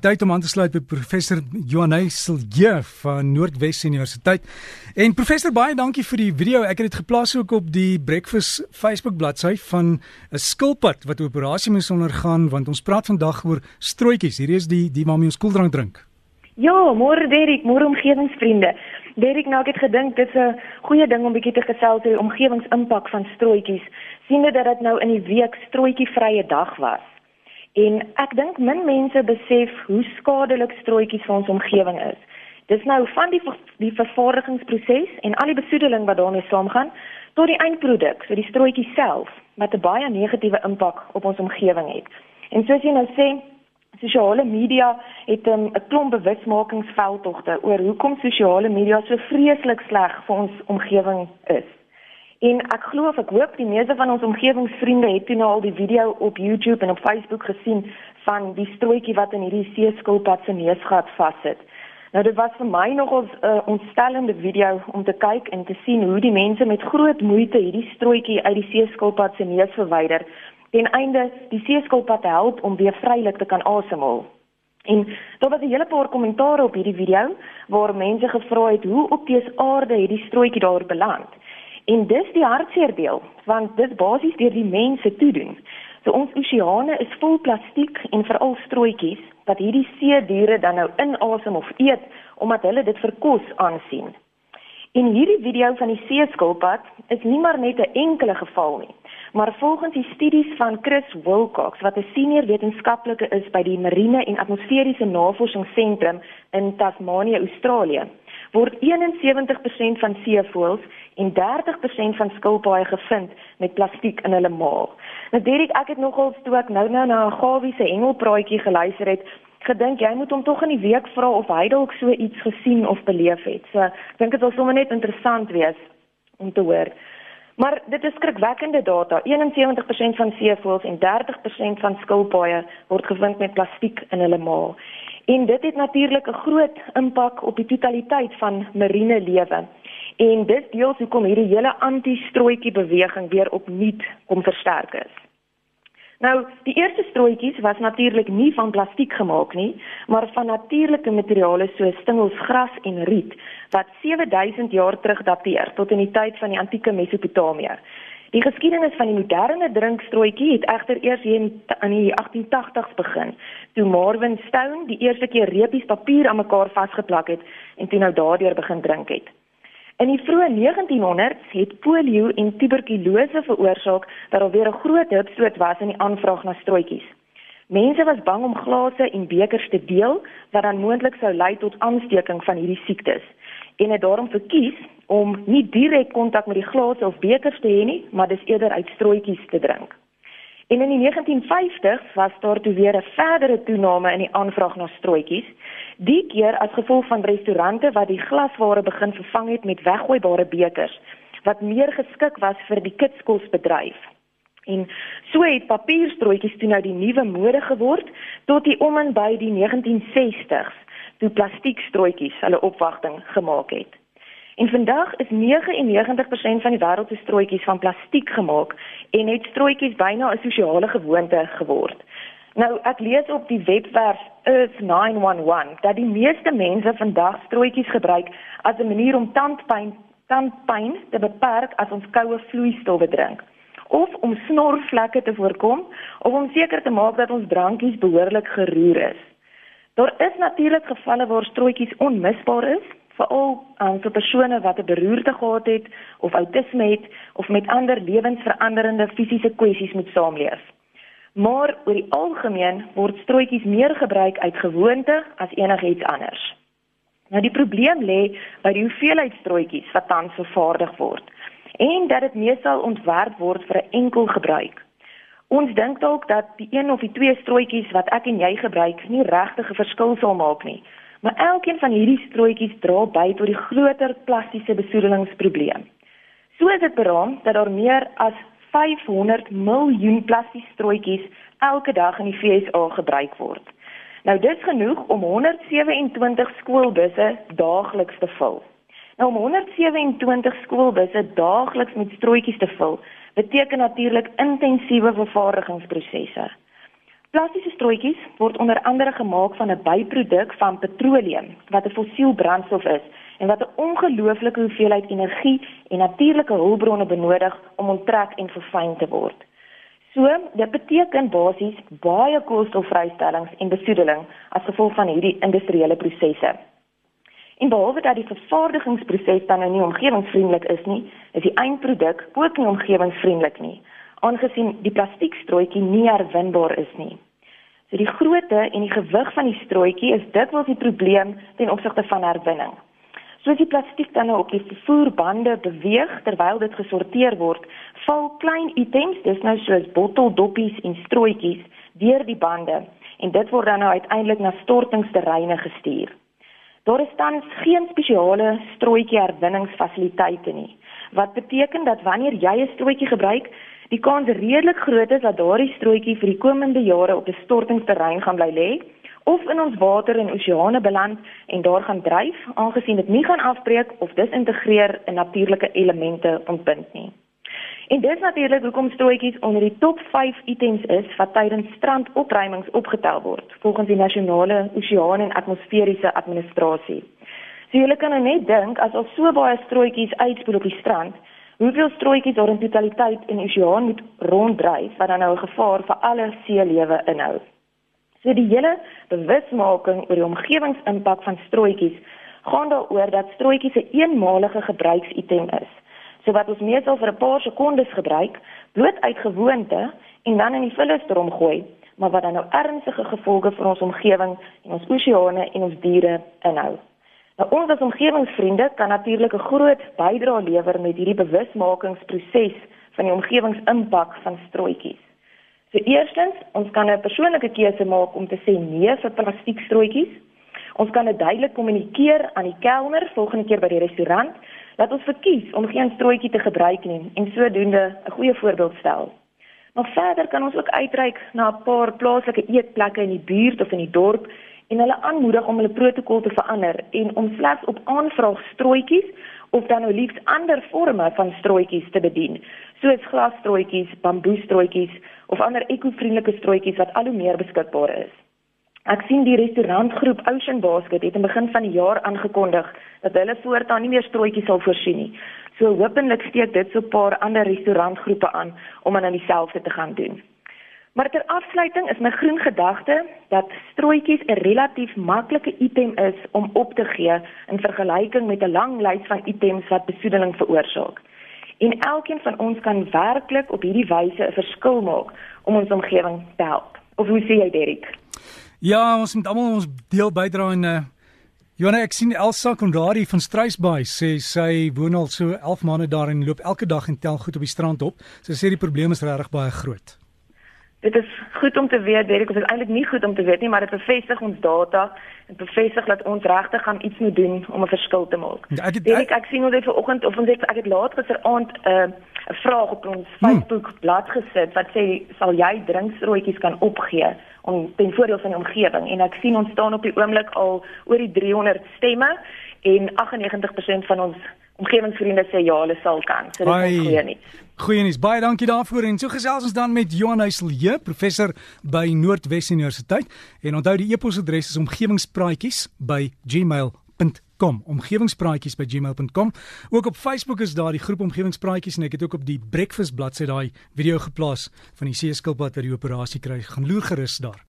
Tyd om aan te sluit by professor Johanay Silje van Noordwes Universiteit. En professor baie dankie vir die video. Ek het dit geplaas ook op die Breakfast Facebook bladsy van 'n skilpad wat operasie moes ondergaan want ons praat vandag oor strooitjies. Hierdie is die die waarmee ons koeldrank drink. Ja, môre Derek, môre omgewingsvriende. Derek, nou ek het gedink dit is 'n goeie ding om bietjie te gesels oor omgewingsimpak van strooitjies. Sien dit dat dit nou in die week strooitjievrye dag was. En ek dink min mense besef hoe skadelik strooitjies vir ons omgewing is. Dis nou van die die vervaardigingsproses en al die besoedeling wat daarmee saamgaan tot die eindproduk, so die strooitjie self wat 'n baie negatiewe impak op ons omgewing het. En soos jy nou sê, sosiale media het 'n um, klomp bewusmakingsveldtogte oor hoekom sosiale media so vreeslik sleg vir ons omgewing is. En ek glo of ek hoop die meeste van ons omgewingsvriende het toe nou al die video op YouTube en op Facebook gesien van die strooitjie wat in hierdie seeskilpad se neusgat vassit. Nou dit was vir my nogal 'n uh, ontstellende video om te kyk en te sien hoe die mense met groot moeite hierdie strooitjie uit die seeskilpad se neus verwyder ten einde die seeskilpad help om weer vrylik te kan asemhaal. En daar was 'n hele paar kommentaare op hierdie video waar mense gevra het hoe op dese aarde het die strooitjie daar beland. En dis die hartseer deel, want dis basies deur die mense toe doen. So ons oseane is vol plastiek en veral strooitjies wat hierdie see diere dan nou inasem of eet omdat hulle dit vir kos aansien. In hierdie video van die seeskilpad is nie maar net 'n enkele geval nie, maar volgens die studies van Chris Wilcox wat 'n senior wetenskaplike is by die Marine en Atmosferiese Navorsingsentrum in Tasmanië, Australië, word 71% van seevoëls en 30% van skilpaaie gevind met plastiek in hulle maag. Nou Derek, ek het nogal toe ek nou nou na 'n gawie se hengelpraatjie geluister het, gedink jy moet hom tog in die week vra of hy dalk so iets gesien of beleef het. So, ek dink dit sal sommer net interessant wees om te hoor. Maar dit is skrikwekkende data. 71% van seevoëls en 30% van skilpaaie word gevind met plastiek in hulle maag. En dit het natuurlik 'n groot impak op die totaliteit van marine lewe. En dit deels hoekom hierdie hele anti-strooitjie beweging weer opnuut kom versterk is. Nou, die eerste strooitjies was natuurlik nie van plastiek gemaak nie, maar van natuurlike materiale soos stingels, gras en riet wat 7000 jaar terug dateer tot in die tyd van die antieke Mesopotamië. Die geskiedenis van die moderne drinkstrooitjie het egter eers hier in die 1880s begin, toe Marvin Stone die eerste keer reepies papier aan mekaar vasgeplak het en toe nou daardeur begin drink het. In die vroeë 1900s het polio en tuberkulose veroorsaak dat daar weer 'n groot hupstoot was in die aanvraag na strooitjies. Mense was bang om glase en bekers te deel wat dan moontlik sou lei tot aansteking van hierdie siektes en het daarom verkies om nie direk kontak met die glase of bekers te hê nie, maar dis eerder uit strooitjies te drink. En in die 1950s was daar toe weer 'n verdere toename in die aanvraag na strooitjies, die keer as gevolg van restaurante wat die glasware begin vervang het met weggooibare bekers wat meer geskik was vir die kitskosbedryf. En so het papierstrooitjies toe nou die nuwe mode geword tot die om en by die 1960s toe plastiekstrooitjies hulle opwagting gemaak het. En vandag is 99% van die wêreld se strooitjies van plastiek gemaak en het strooitjies byna 'n sosiale gewoonte geword. Nou ek lees op die webwerf Earth 911 dat die meeste mense vandag strooitjies gebruik as 'n manier om tandpyn tandpyn te beperk as ons koue vloeistowwe drink of om snorvlekke te voorkom of om seker te maak dat ons drankies behoorlik geroer is. Daar is natuurlik gevalle waar strooitjies onmisbaar is, veral um, vir persone wat 'n beroerte gehad het of outisme het of met ander lewensveranderende fisiese kwessies moet saamleef. Maar oor die algemeen word strooitjies meer gebruik uit gewoonte as enigiets anders. Nou die probleem lê by die hoeveelheid strooitjies wat tans vervaardig word en dat dit meestal ontwerp word vir 'n enkel gebruik. Ons dink dalk dat die een of die twee strooitjies wat ek en jy gebruik nie regtig 'n verskil sal maak nie. Maar elkeen van hierdie strooitjies dra by tot die groter plastiese besoedelingsprobleem. So is dit beraam dat daar meer as 500 miljoen plastiese strooitjies elke dag in die VSA gebruik word. Nou dis genoeg om 127 skoolbusse daagliks te vul. Nou om 127 skoolbusse daagliks met strooitjies te vul, beteken natuurlik intensiewe vervaardigingsprosesse. Plastiese strooitjies word onder andere gemaak van 'n byproduk van petroleum wat 'n fossiel brandstof is en wat 'n ongelooflike hoeveelheid energie en natuurlike hulpbronne benodig om onttrek en verfyn te word. So, dit beteken basies baie koolstofvrystellings en besoedeling as gevolg van hierdie industriële prosesse. En behalwe dat die vervaardigingsproses dan nou nie omgewingsvriendelik is nie, is die eindproduk ook nie omgewingsvriendelik nie, aangesien die plastiekstrooitjie nie herwinbaar is nie. So die grootte en die gewig van die strooitjie is dikwels die probleem ten opsigte van herwinning. Soos die plastiek dan nou op die vervoerbande beweeg terwyl dit gesorteer word, val klein items, dis nou soos botteldoppies en strooitjies deur die bande en dit word dan nou uiteindelik na stortingsterreine gestuur. Daar is tans geen spesiale strooitjie herwinningsfasiliteite nie. Wat beteken dat wanneer jy 'n strooitjie gebruik, die kans redelik groot is dat daardie strooitjie vir die komende jare op 'n stortingsterrein gaan bly lê of in ons water en oseane beland en daar gaan dryf aangesien dit nie gaan afbreek of disintegreer in natuurlike elemente ontbind nie. En dis natuurlik hoekom strooitjies onder die top 5 items is wat tydens strandopruimings opgetel word volgens die nasionale oseaan en atmosferiese administrasie. So julle kan nou net dink as al so baie strooitjies uitspoel op die strand, hoeveel strooitjies daar in totaliteit in die oseaan moet ronddryf wat dan nou 'n gevaar vir alle seelewe inhou. So die hele bewusmaking oor die omgewingsimpak van strooitjies gaan daaroor dat strooitjies 'n eenmalige gebruiksitem is. So wat ons meestal vir 'n paar sekondes gebruik, bloot uit gewoonte en dan in die vullisstroom gooi, maar wat dan nou ernstige gevolge vir ons omgewing en ons oseane en ons diere inhou. Nou ons as omgewingsvriende kan natuurlik 'n groot bydrae lewer met hierdie bewusmakingsproses van die omgewingsimpak van strooitjies. So eerstens, ons kan 'n persoonlike keuse maak om te sê nee vir plastiekstrootjies. Ons kan dit duidelik kommunikeer aan die kelner volgende keer by die restaurant dat ons verkies om geen strootjie te gebruik nie en sodoende 'n goeie voorbeeld stel. Maar verder kan ons ook uitreik na 'n paar plaaslike eetplekke in die buurt of in die dorp en hulle aanmoedig om hulle protokol te verander en om slegs op aanvraag strootjies of dan nou liefs ander forme van strootjies te bedien, soos glasstrootjies, bamboestrootjies of ander ekovriendelike strootjies wat al hoe meer beskikbaar is. Ek sien die restaurantgroep Ocean Basket het in begin van die jaar aangekondig dat hulle voortaan nie meer strootjies sal voorsien nie. So hopelik steek dit so 'n paar ander restaurantgroepe aan om aan dieselfde te gaan doen. Maar ter afsluiting is my groen gedagte dat strootjies 'n relatief maklike item is om op te gee in vergelyking met 'n lang lys van items wat besoedeling veroorsaak en elkeen van ons kan werklik op hierdie wyse 'n verskil maak om ons omgewing te help. Of hoe sê jy Derek? Ja, ons moet almal ons deel bydra en uh Johanna, ek sien Elsa Kondari van Struisbaai sê sy woon al so 11 maande daar en loop elke dag en tel goed op die strand op. Sy sê die probleem is regtig baie groot. Dit is goed om te weet, Derek, dit is eintlik nie goed om te weet nie, maar dit bevestig ons data en bevestig dat ons regtig gaan iets moet doen om 'n verskil te maak. Ja, ek, Derek, ek sien ons het vanoggend of ons het ek het laat gisteraand 'n uh, 'n vraag op ons hmm. Facebook bladsy gesit wat sê sal jy drinkstrootjies kan opgee om ten voordeel van die omgewing en ek sien ons staan op die oomblik al oor die 300 stemme en 98% van ons omgewingsvriende sê ja, hulle sal kan. So dit is goeie nuus. Goeie nuus. Baie dankie daarvoor. En so gesels ons dan met Johan Huiselje, professor by Noordwes Universiteit. En onthou die e-posadres is omgewingspraatjies@gmail.com omgewingspraatjies@gmail.com ook op Facebook is daar die groep omgewingspraatjies en ek het ook op die breakfast bladsy daai video geplaas van die seeskilpad wat die operasie kry. Gaan loer gerus daar